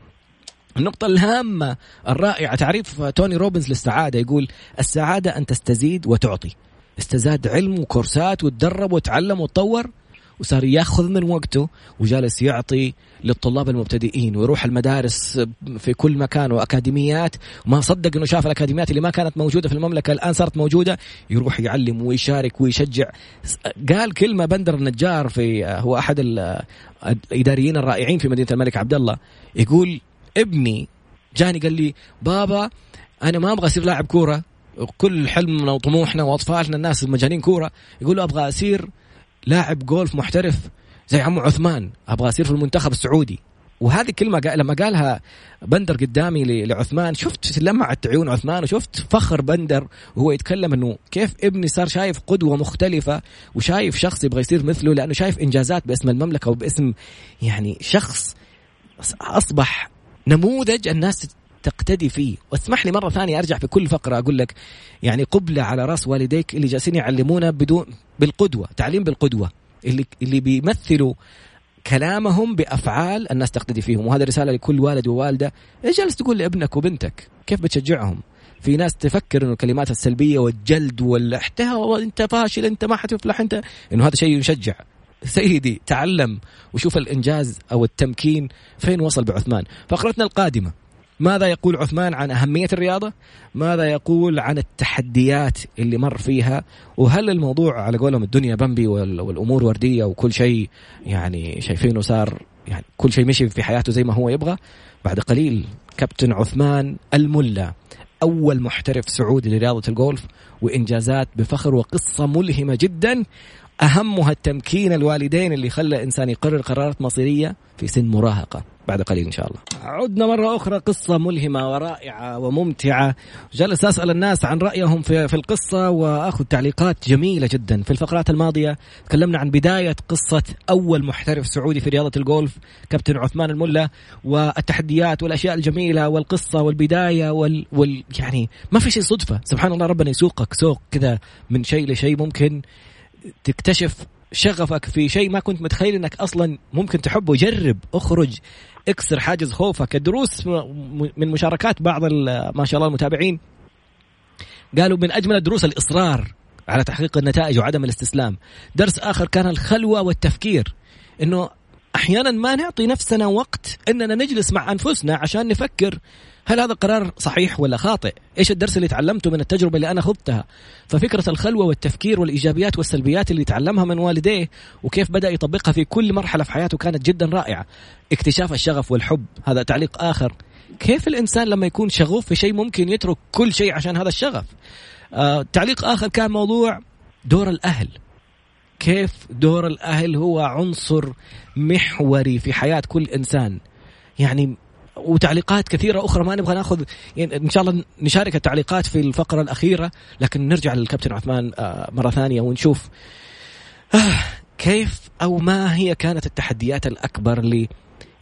النقطة الهامة الرائعة تعريف توني روبنز للسعادة يقول السعادة أن تستزيد وتعطي. استزاد علم وكورسات وتدرب وتعلم وتطور وصار ياخذ من وقته وجالس يعطي للطلاب المبتدئين ويروح المدارس في كل مكان وأكاديميات. وما صدق إنه شاف الأكاديميات اللي ما كانت موجودة في المملكة الآن صارت موجودة. يروح يعلم ويشارك ويشجع. قال كلمة بندر النجار في هو أحد الإداريين الرائعين في مدينة الملك عبد الله. يقول ابني. جاني قال لي بابا أنا ما أبغى أصير لاعب كورة. كل حلمنا وطموحنا وأطفالنا الناس المجانين كورة. يقولوا أبغى أصير لاعب جولف محترف زي عمو عثمان أبغى اصير في المنتخب السعودي. وهذه كلمة لما قالها بندر قدامي لعثمان شفت لمعت عيون عثمان وشفت فخر بندر وهو يتكلم إنه كيف ابني صار شايف قدوة مختلفة وشايف شخص يبغى يصير مثله لأنه شايف إنجازات باسم المملكة وباسم يعني شخص أصبح نموذج الناس تقتدي فيه. واسمح لي مرة ثانية أرجع في كل فقرة أقول لك يعني قبلة على رأس والديك اللي جالسين يعلمونا بدون بالقدوة تعليم بالقدوة اللي اللي بيمثلوا كلامهم بأفعال الناس تقتدي فيهم. وهذا رسالة لكل والد ووالدة. إيش جالس تقول لابنك وبنتك؟ كيف بتشجعهم؟ في ناس تفكر إنه الكلمات السلبية والجلد والإحتهاء أنت فاشل أنت ما حتفلح انت إنه هذا شيء يشجع. سيدي تعلم وشوف الإنجاز أو التمكين فين وصل بعثمان. فقرتنا القادمة. ماذا يقول عثمان عن أهمية الرياضة؟ ماذا يقول عن التحديات اللي مر فيها؟ وهل الموضوع على قولهم الدنيا بمبي والأمور وردية وكل شيء يعني شايفينه صار يعني كل شيء مشي في حياته زي ما هو يبغى؟ بعد قليل كابتن عثمان الملا أول محترف سعودي لرياضة الجولف وإنجازات بفخر وقصة ملهمة جدا. أهمها التمكين الوالدين اللي خلى إنسان يقرر قرارات مصيرية في سن مراهقة. بعد قليل إن شاء الله. عدنا مرة أخرى قصة ملهمة ورائعة وممتعة. جلس أسأل الناس عن رأيهم في, في القصة وأخذ تعليقات جميلة جدا. في الفقرات الماضية تكلمنا عن بداية قصة أول محترف سعودي في رياضة الجولف كابتن عثمان الملا والتحديات والأشياء الجميلة والقصة والبداية وال, وال يعني ما في شيء صدفة. سبحان الله ربنا يسوقك سوق كذا من شيء لشيء ممكن. تكتشف شغفك في شيء ما كنت متخيل إنك أصلا ممكن تحبه. جرب اخرج اكسر حاجز خوفك. الدروس من مشاركات بعض ما شاء الله المتابعين. قالوا من أجمل الدروس الإصرار على تحقيق النتائج وعدم الاستسلام. درس آخر كان الخلوة والتفكير. إنه أحيانا ما نعطي نفسنا وقت إننا نجلس مع أنفسنا عشان نفكر هل هذا قرار صحيح ولا خاطئ؟ إيش الدرس اللي تعلمته من التجربة اللي أنا خضتها؟ ففكرة الخلوة والتفكير والإيجابيات والسلبيات اللي تعلمها من والديه وكيف بدأ يطبقها في كل مرحلة في حياته كانت جدا رائعة. اكتشاف الشغف والحب هذا تعليق آخر. كيف الإنسان لما يكون شغوف في شيء ممكن يترك كل شيء عشان هذا الشغف؟ آه تعليق آخر كان موضوع دور الأهل. كيف دور الأهل هو عنصر محوري في حياة كل إنسان. يعني وتعليقات كثيرة أخرى ما نبغى نأخذ يعني إن شاء الله نشارك التعليقات في الفقرة الأخيرة لكن نرجع للكابتن عثمان آه، مرة ثانية ونشوف آه، كيف أو ما هي كانت التحديات الأكبر اللي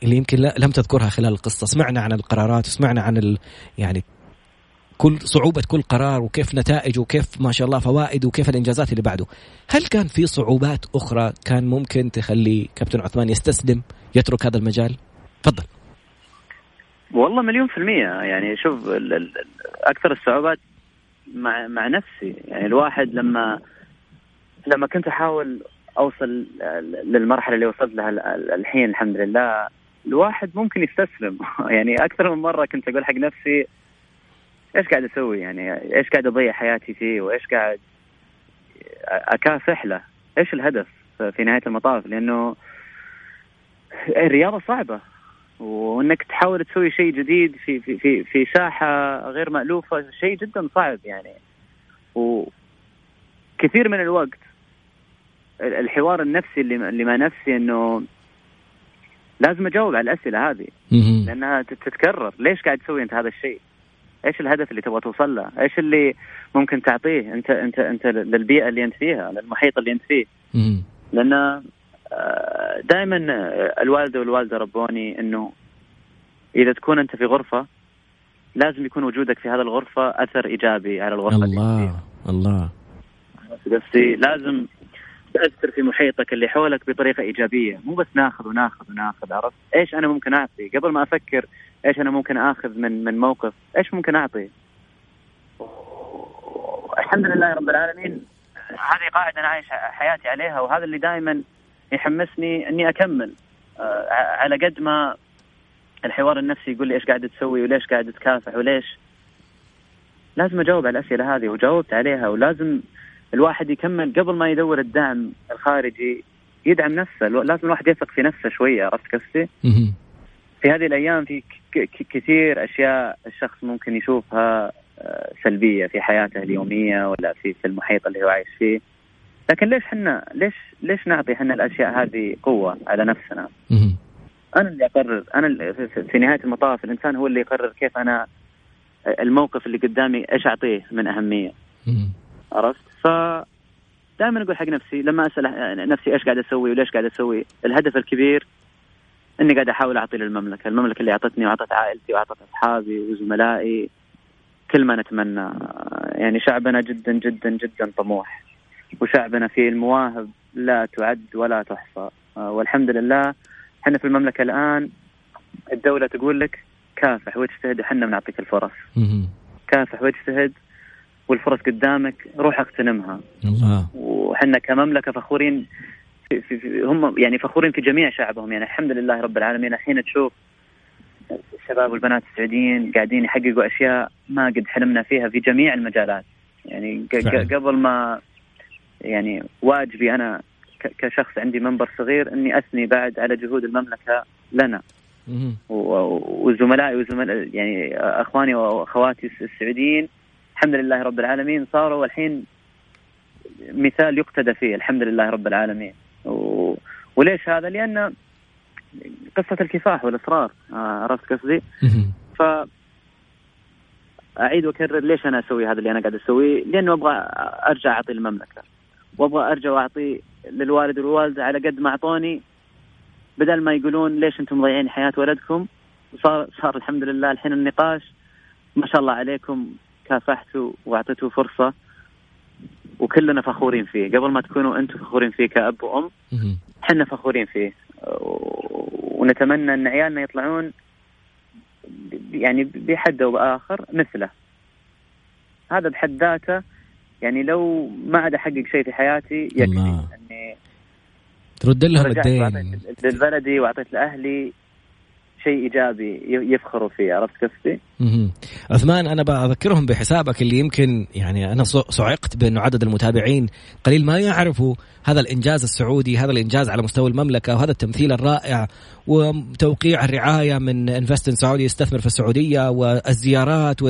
اللي يمكن لم تذكرها خلال القصة سمعنا عن القرارات وسمعنا عن ال يعني كل صعوبة كل قرار وكيف نتائجه وكيف ما شاء الله فوائد وكيف الإنجازات اللي بعده. هل كان في صعوبات أخرى كان ممكن تخلي كابتن عثمان يستسلم يترك هذا المجال؟ تفضل. والله مليون في المية. يعني شوف أكثر الصعوبات مع مع نفسي. يعني الواحد لما لما كنت أحاول أوصل للمرحلة اللي وصلت لها الحين الحمد لله الواحد ممكن يستسلم. (laughs) يعني أكثر من مرة كنت أقول حق نفسي إيش قاعد أسوي يعني؟ إيش قاعد أضيع حياتي فيه؟ وإيش قاعد أكافح له؟ إيش الهدف في نهاية المطاف؟ لأنه الرياضة صعبة وإنك تحاول تسوي شيء جديد في في في في ساحة غير مألوفة شيء جدا صعب يعني. وكثير من الوقت الحوار النفسي اللي اللي مع نفسي إنه لازم أجاوب على الأسئلة هذه. لأنها تتكرر. ليش قاعد تسوي أنت هذا الشيء؟ إيش الهدف اللي تبغى توصل له؟ إيش اللي ممكن تعطيه انت انت أنت للبيئة اللي أنت فيها، للمحيط اللي أنت فيه. لأن دائما الوالده والوالدة ربوني إنه إذا تكون أنت في غرفة لازم يكون وجودك في هذه الغرفة أثر إيجابي على الغرفة الله اللي الله. قصدي لازم تأثر في محيطك اللي حولك بطريقة إيجابية. مو بس ناخذ وناخذ وناخذ عرفت؟ إيش أنا ممكن أعطي؟ قبل ما أفكر إيش أنا ممكن آخذ من من موقف؟ إيش ممكن أعطي؟ الحمد لله رب العالمين. هذه قاعدة أنا عايش حياتي عليها وهذا اللي دائما يحمسني إني أكمل. آه، على قد ما الحوار النفسي يقول لي إيش قاعد تسوي وليش قاعد تكافح وليش. لازم أجاوب على الأسئلة هذه وجاوبت عليها ولازم الواحد يكمل قبل ما يدور الدعم الخارجي يدعم نفسه. لازم الواحد يثق في نفسه شوية عرفت قصدي؟ في هذه الأيام في كثير أشياء الشخص ممكن يشوفها آه، سلبية في حياته اليومية ولا في في المحيط اللي هو عايش فيه لكن ليش حنا ليش ليش نعطي حنا الأشياء هذه قوة على نفسنا؟ أنا اللي أقرر أنا في نهاية المطاف الإنسان هو اللي يقرر كيف أنا الموقف اللي قدامي إيش أعطيه من أهمية. عرفت؟ ف دائما أقول حق نفسي لما أسأل نفسي إيش قاعد أسوي وليش قاعد أسوي؟ الهدف الكبير إني قاعد أحاول أعطي للمملكة، المملكة اللي أعطتني وأعطت عائلتي وأعطت أصحابي وزملائي كل ما نتمنى. يعني شعبنا جدا جدا جدا طموح وشعبنا فيه المواهب لا تعد ولا تحصى. والحمد لله إحنا في المملكة الآن الدولة تقول لك كافح واجتهد إحنا بنعطيك الفرص. كافح واجتهد والفرص قدامك روح اغتنمها. الله. وحنا كمملكة فخورين في, في, في هم يعني فخورين في جميع شعبهم. يعني الحمد لله رب العالمين. الحين تشوف الشباب والبنات السعوديين قاعدين يحققوا أشياء ما قد حلمنا فيها في جميع المجالات. يعني قبل ما يعني واجبي أنا كشخص عندي منبر صغير إني أثني بعد على جهود المملكة لنا. وزملائي وزملاء يعني أخواني وأخواتي السعوديين. الحمد لله رب العالمين. صاروا الحين مثال يقتدى فيه. الحمد لله رب العالمين. وليش هذا؟ لأن قصة الكفاح والإصرار آه، عرفت قصدي؟ ف أعيد وأكرر ليش أنا أسوي هذا اللي أنا قاعد أسويه؟ لأنه أبغى أرجع أعطي المملكة وأبغى أرجع وأعطي للوالد والوالدة على قد ما أعطوني بدل ما يقولون ليش أنتم مضيعين حياة ولدكم صار صار الحمد لله الحين النقاش ما شاء الله عليكم كافحتوا وأعطيتوا فرصة وكلنا فخورين فيه. قبل ما تكونوا أنتم فخورين فيه كأب وأم إحنا فخورين فيه. ونتمنى إن عيالنا يطلعون يعني بحد أو بآخر مثله. هذا بحد ذاته يعني لو ما عاد أحقق شيء في حياتي يكفي. اني ترد لهم الدين. لبلدي وأعطيت لأهلي شيء إيجابي يفخروا فيه. عرفت قصدي؟ عثمان أنا بذكرهم بحسابك اللي يمكن يعني أنا صعقت بأنه عدد المتابعين قليل ما يعرفوا هذا الإنجاز السعودي هذا الإنجاز على مستوى المملكة وهذا التمثيل الرائع وتوقيع الرعاية من انفستن سعودي يستثمر في السعودية والزيارات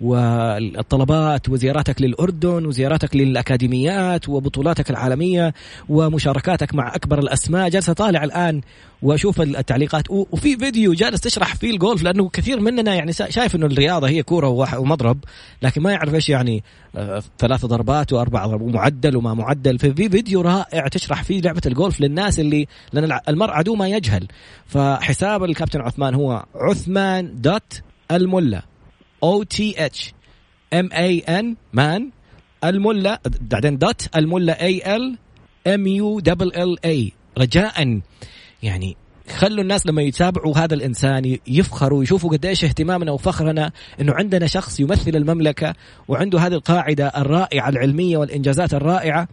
والطلبات وزياراتك للأردن وزياراتك للأكاديميات وبطولاتك العالمية ومشاركاتك مع أكبر الأسماء. جالس أطالع الآن وأشوف التعليقات وفي فيديو جالس تشرح فيه الجولف لأنه كثير مننا يعني شايف إنه الرياضة هي كورة ومضرب لكن ما يعرف إيش يعني آه، ثلاث ضربات وأربع ضربات ومعدل وما معدل. في فيديو رائع تشرح فيه لعبة الجولف للناس اللي لأن المرء عدو ما يجهل. فحساب الكابتن عثمان هو عثمان dot الملا. O T H M A N مان الملا بعدين dot الملا A L M U double L A رجاء. يعني خلوا الناس لما يتابعوا هذا الإنسان يفخروا ويشوفوا قديش اهتمامنا وفخرنا إنه عندنا شخص يمثل المملكة وعنده هذه القاعدة الرائعة العلمية والإنجازات الرائعة.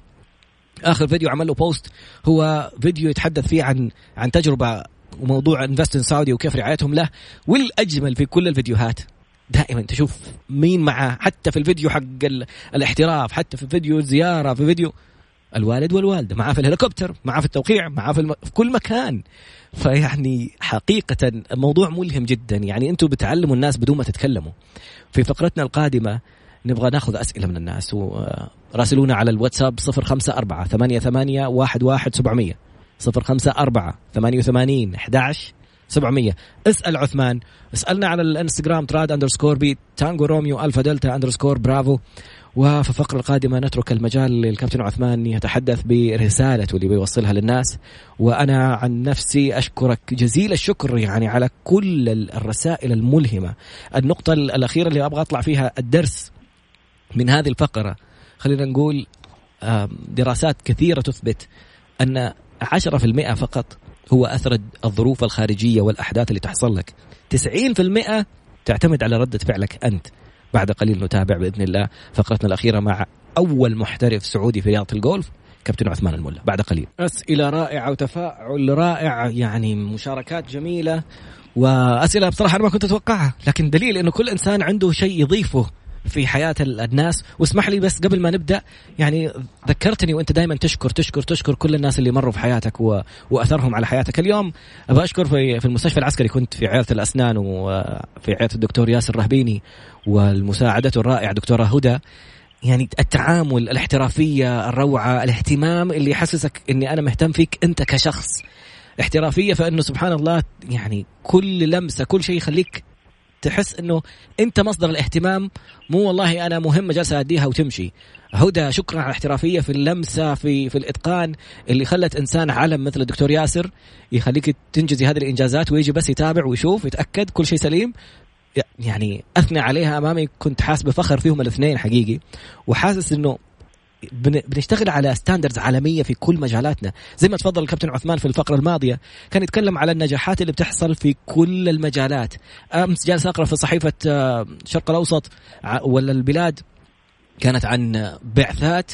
آخر فيديو عمل له post هو فيديو يتحدث فيه عن عن تجربة وموضوع Invest in Saudi وكيف رعايتهم له والأجمل في كل الفيديوهات. دائما تشوف مين معه حتى في الفيديو حق الاحتراف حتى في فيديو الزياره في فيديو الوالد والوالدة معاه في الهليكوبتر معاه في التوقيع معاه في, الم... في كل مكان. فيعني حقيقة الموضوع ملهم جدا. يعني أنتم بتعلموا الناس بدون ما تتكلموا. في فقرتنا القادمة نبغى ناخذ أسئلة من الناس. وراسلونا على الواتساب صفر خمسة أربعة ثمانية ثمانية واحد واحد سبعمية. صفر خمسة أربعة ثمانية وثمانين أحداش سبعمية. اسأل عثمان. اسألنا على الانستغرام Trad underscore B Tango Romeo Alpha Delta underscore Bravo وفي الفقرة القادمة نترك المجال للكابتن عثمان يتحدث برسالته اللي بيوصلها للناس. وأنا عن نفسي أشكرك جزيل الشكر يعني على كل الرسائل الملهمة. النقطة الأخيرة اللي أبغى أطلع فيها الدرس من هذه الفقرة خلينا نقول دراسات كثيرة تثبت أن 10% فقط هو أثر الظروف الخارجية والأحداث اللي تحصل لك. 90% تعتمد على ردة فعلك أنت. بعد قليل نتابع بإذن الله فقرتنا الأخيرة مع أول محترف سعودي في رياضة الجولف كابتن عثمان الملا. بعد قليل. أسئلة رائعة وتفاعل رائع يعني مشاركات جميلة وأسئلة بصراحة أنا ما كنت أتوقعها لكن دليل إنه كل إنسان عنده شيء يضيفه في حياة الناس. واسمح لي بس قبل ما نبدأ يعني ذكرتني وأنت دائما تشكر تشكر تشكر كل الناس اللي مروا في حياتك و... وأثرهم على حياتك. اليوم أبغى أشكر في, في المستشفى العسكري. كنت في عيادة الأسنان وفي عيادة الدكتور ياسر رهبيني والمساعدة الرائعة دكتورة هدى. يعني التعامل الاحترافية الروعة الاهتمام اللي يحسسك إني أنا مهتم فيك أنت كشخص. احترافية فإنه سبحان الله يعني كل لمسة كل شيء يخليك تحس إنه أنت مصدر الاهتمام مو والله أنا مهمة جالسة أديها وتمشي. هدى شكرا على الاحترافية في اللمسة في في الإتقان اللي خلت إنسان علم مثل الدكتور ياسر يخليك تنجزي هذه الإنجازات ويجي بس يتابع ويشوف يتاكد كل شيء سليم. يعني أثنى عليها أمامي كنت حاسس بفخر فيهم الاثنين حقيقي. وحاسس إنه بنشتغل على ستاندردز عالمية في كل مجالاتنا. زي ما تفضل الكابتن عثمان في الفقرة الماضية كان يتكلم على النجاحات اللي بتحصل في كل المجالات. أمس جالس أقرأ في صحيفة الشرق آه، الاوسط ولا البلاد كانت عن بعثات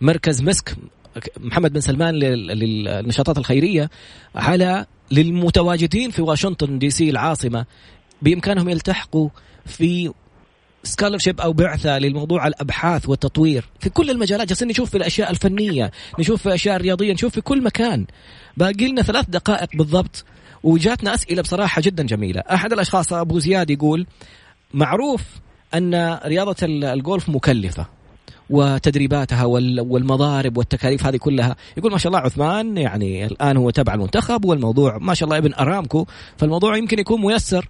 مركز مسك محمد بن سلمان للنشاطات الخيرية على للمتواجدين في واشنطن دي سي العاصمة. بإمكانهم يلتحقوا في scholarship أو بعثة للموضوع الأبحاث والتطوير. في كل المجالات جالسين نشوف في الأشياء الفنية نشوف في الاشياء الرياضية نشوف في كل مكان. باقي لنا ثلاث دقائق بالضبط وجاتنا أسئلة بصراحة جدا جميلة. أحد الأشخاص أبو زياد يقول معروف أن رياضة الجولف مكلفة وتدريباتها والمضارب والتكاليف هذه كلها. يقول ما شاء الله عثمان يعني الآن هو تبع المنتخب والموضوع ما شاء الله ابن أرامكو فالموضوع يمكن يكون ميسر.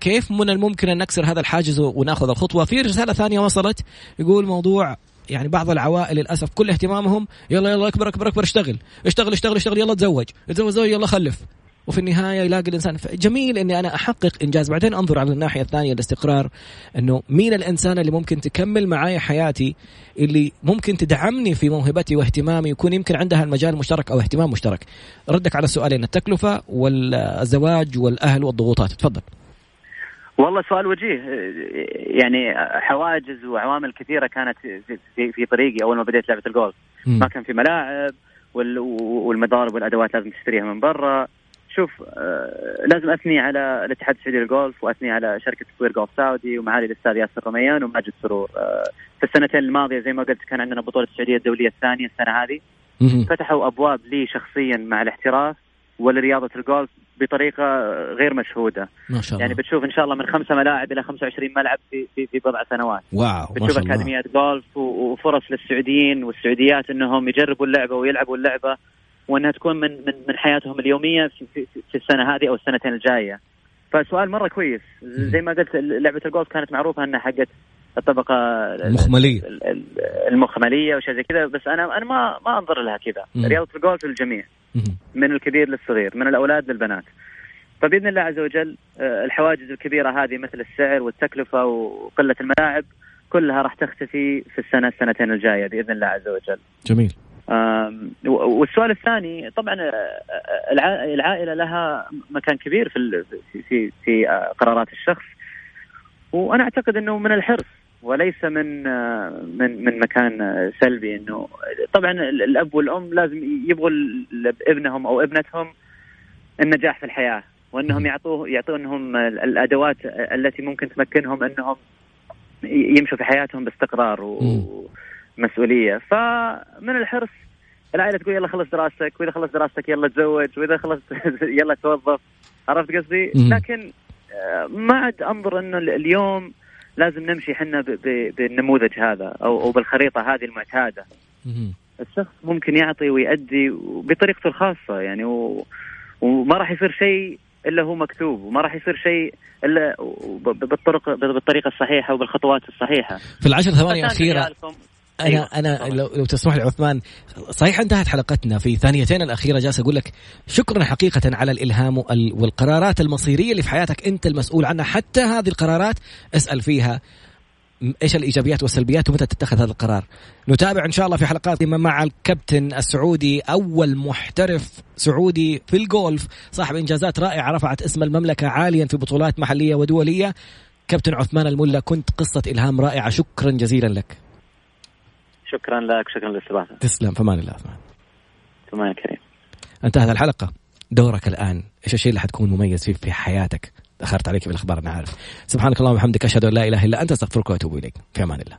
كيف من الممكن أن نكسر هذا الحاجز ونأخذ الخطوة؟ في رسالة ثانية وصلت يقول موضوع يعني بعض العوائل للأسف كل اهتمامهم يلا يلا أكبر أكبر أكبر اشتغل اشتغل اشتغل اشتغل يلا تزوج تزوج يلا خلف. وفي النهاية يلاقي الإنسان جميل إني أنا أحقق إنجاز. بعدين أنظر على الناحية الثانية الاستقرار إنه مين الإنسان اللي ممكن تكمل معي حياتي اللي ممكن تدعمني في موهبتي واهتمامي يكون يمكن عندها المجال المشترك أو اهتمام مشترك؟ ردك على السؤالين التكلفة والزواج والأهل والضغوطات. تفضل. والله سؤال وجيه. يعني حواجز وعوامل كثيرة كانت في, في طريقي أول ما بديت لعبة الجولف. ما كان في ملاعب والمضارب والأدوات لازم تشتريها من برا. شوف آه لازم أثني على الاتحاد السعودي للجولف وأثني على شركة تطوير جولف سعودي ومعالي الأستاذ ياسر رميان وماجد سرور. آه في السنتين الماضية زي ما قلت كان عندنا بطولة السعودية الدولية الثانية السنة هذه. فتحوا أبواب لي شخصيا مع الاحتراف ولرياضة الجولف بطريقة غير مشهودة. ما شاء الله. يعني بتشوف إن شاء الله من خمسة ملاعب إلى 25 ملعب في في, في بضع سنوات. واو بتشوف أكاديميات جولف وفرص للسعوديين والسعوديات إنهم يجربوا اللعبة ويلعبوا اللعبة وإنها تكون من من من حياتهم اليومية في, في, في السنة هذه أو السنتين الجاية. فسؤال مرة كويس. زي ما قلت لعبة الجولف كانت معروفة إنها حقت الطبقة المخملية. المخملية وشيء زي كذا. بس أنا أنا ما ما أنظر لها كذا. رياضة الجولف للجميع. من الكبير للصغير. من الأولاد للبنات. فبإذن الله عز وجل آه، الحواجز الكبيرة هذه مثل السعر والتكلفة وقلة الملاعب كلها راح تختفي في السنة السنتين الجاية بإذن الله عز وجل. جميل. والسؤال الثاني طبعا آه، العائلة لها مكان كبير في في في آه، قرارات الشخص. وأنا أعتقد إنه من الحرص وليس من من من مكان سلبي إنه طبعا الأب والأم لازم يبغوا ابنهم أو ابنتهم النجاح في الحياة وإنهم يعطوه يعطونهم الأدوات التي ممكن تمكنهم إنهم يمشوا في حياتهم باستقرار ومسؤولية. فمن الحرص العائلة تقول يلا خلص دراستك وإذا خلص دراستك يلا تزوج وإذا خلص (laughs) يلا توظف. عرفت قصدي؟ لكن آه، ما عاد أنظر إنه اليوم لازم نمشي إحنا بالنموذج هذا أو أو بالخريطة هذه المعتادة. الشخص ممكن يعطي ويؤدي بطريقته الخاصة يعني و... وما راح يصير شيء إلا هو مكتوب وما راح يصير شيء إلا بالطرق بالطريقة الصحيحة وبالخطوات الصحيحة. في العشر ثواني الأخيرة أنا أيوة. أنا لو, لو تسمح لي عثمان صحيح انتهت حلقتنا في ثانيتين الأخيرة جالس أقول لك شكرا حقيقة على الإلهام والقرارات المصيرية اللي في حياتك أنت المسؤول عنها حتى هذه القرارات اسأل فيها إيش الإيجابيات والسلبيات ومتى تتخذ هذا القرار. نتابع إن شاء الله في حلقات مع الكابتن السعودي أول محترف سعودي في الجولف صاحب إنجازات رائعة رفعت اسم المملكة عاليا في بطولات محلية ودولية. كابتن عثمان الملا كنت قصة إلهام رائعة. شكرا جزيلا لك. شكرا لك شكرا للاستضافة. تسلم فمان الله عثمان فمان كريم. انتهت الحلقة دورك الآن. إيش الشيء اللي حتكون مميز فيه في حياتك؟ اخرت عليك بالأخبار أنا عارف. سبحانك اللهم وبحمدك أشهد أن لا إله إلا أنت أستغفرك وأتوب إليك. في أمان الله.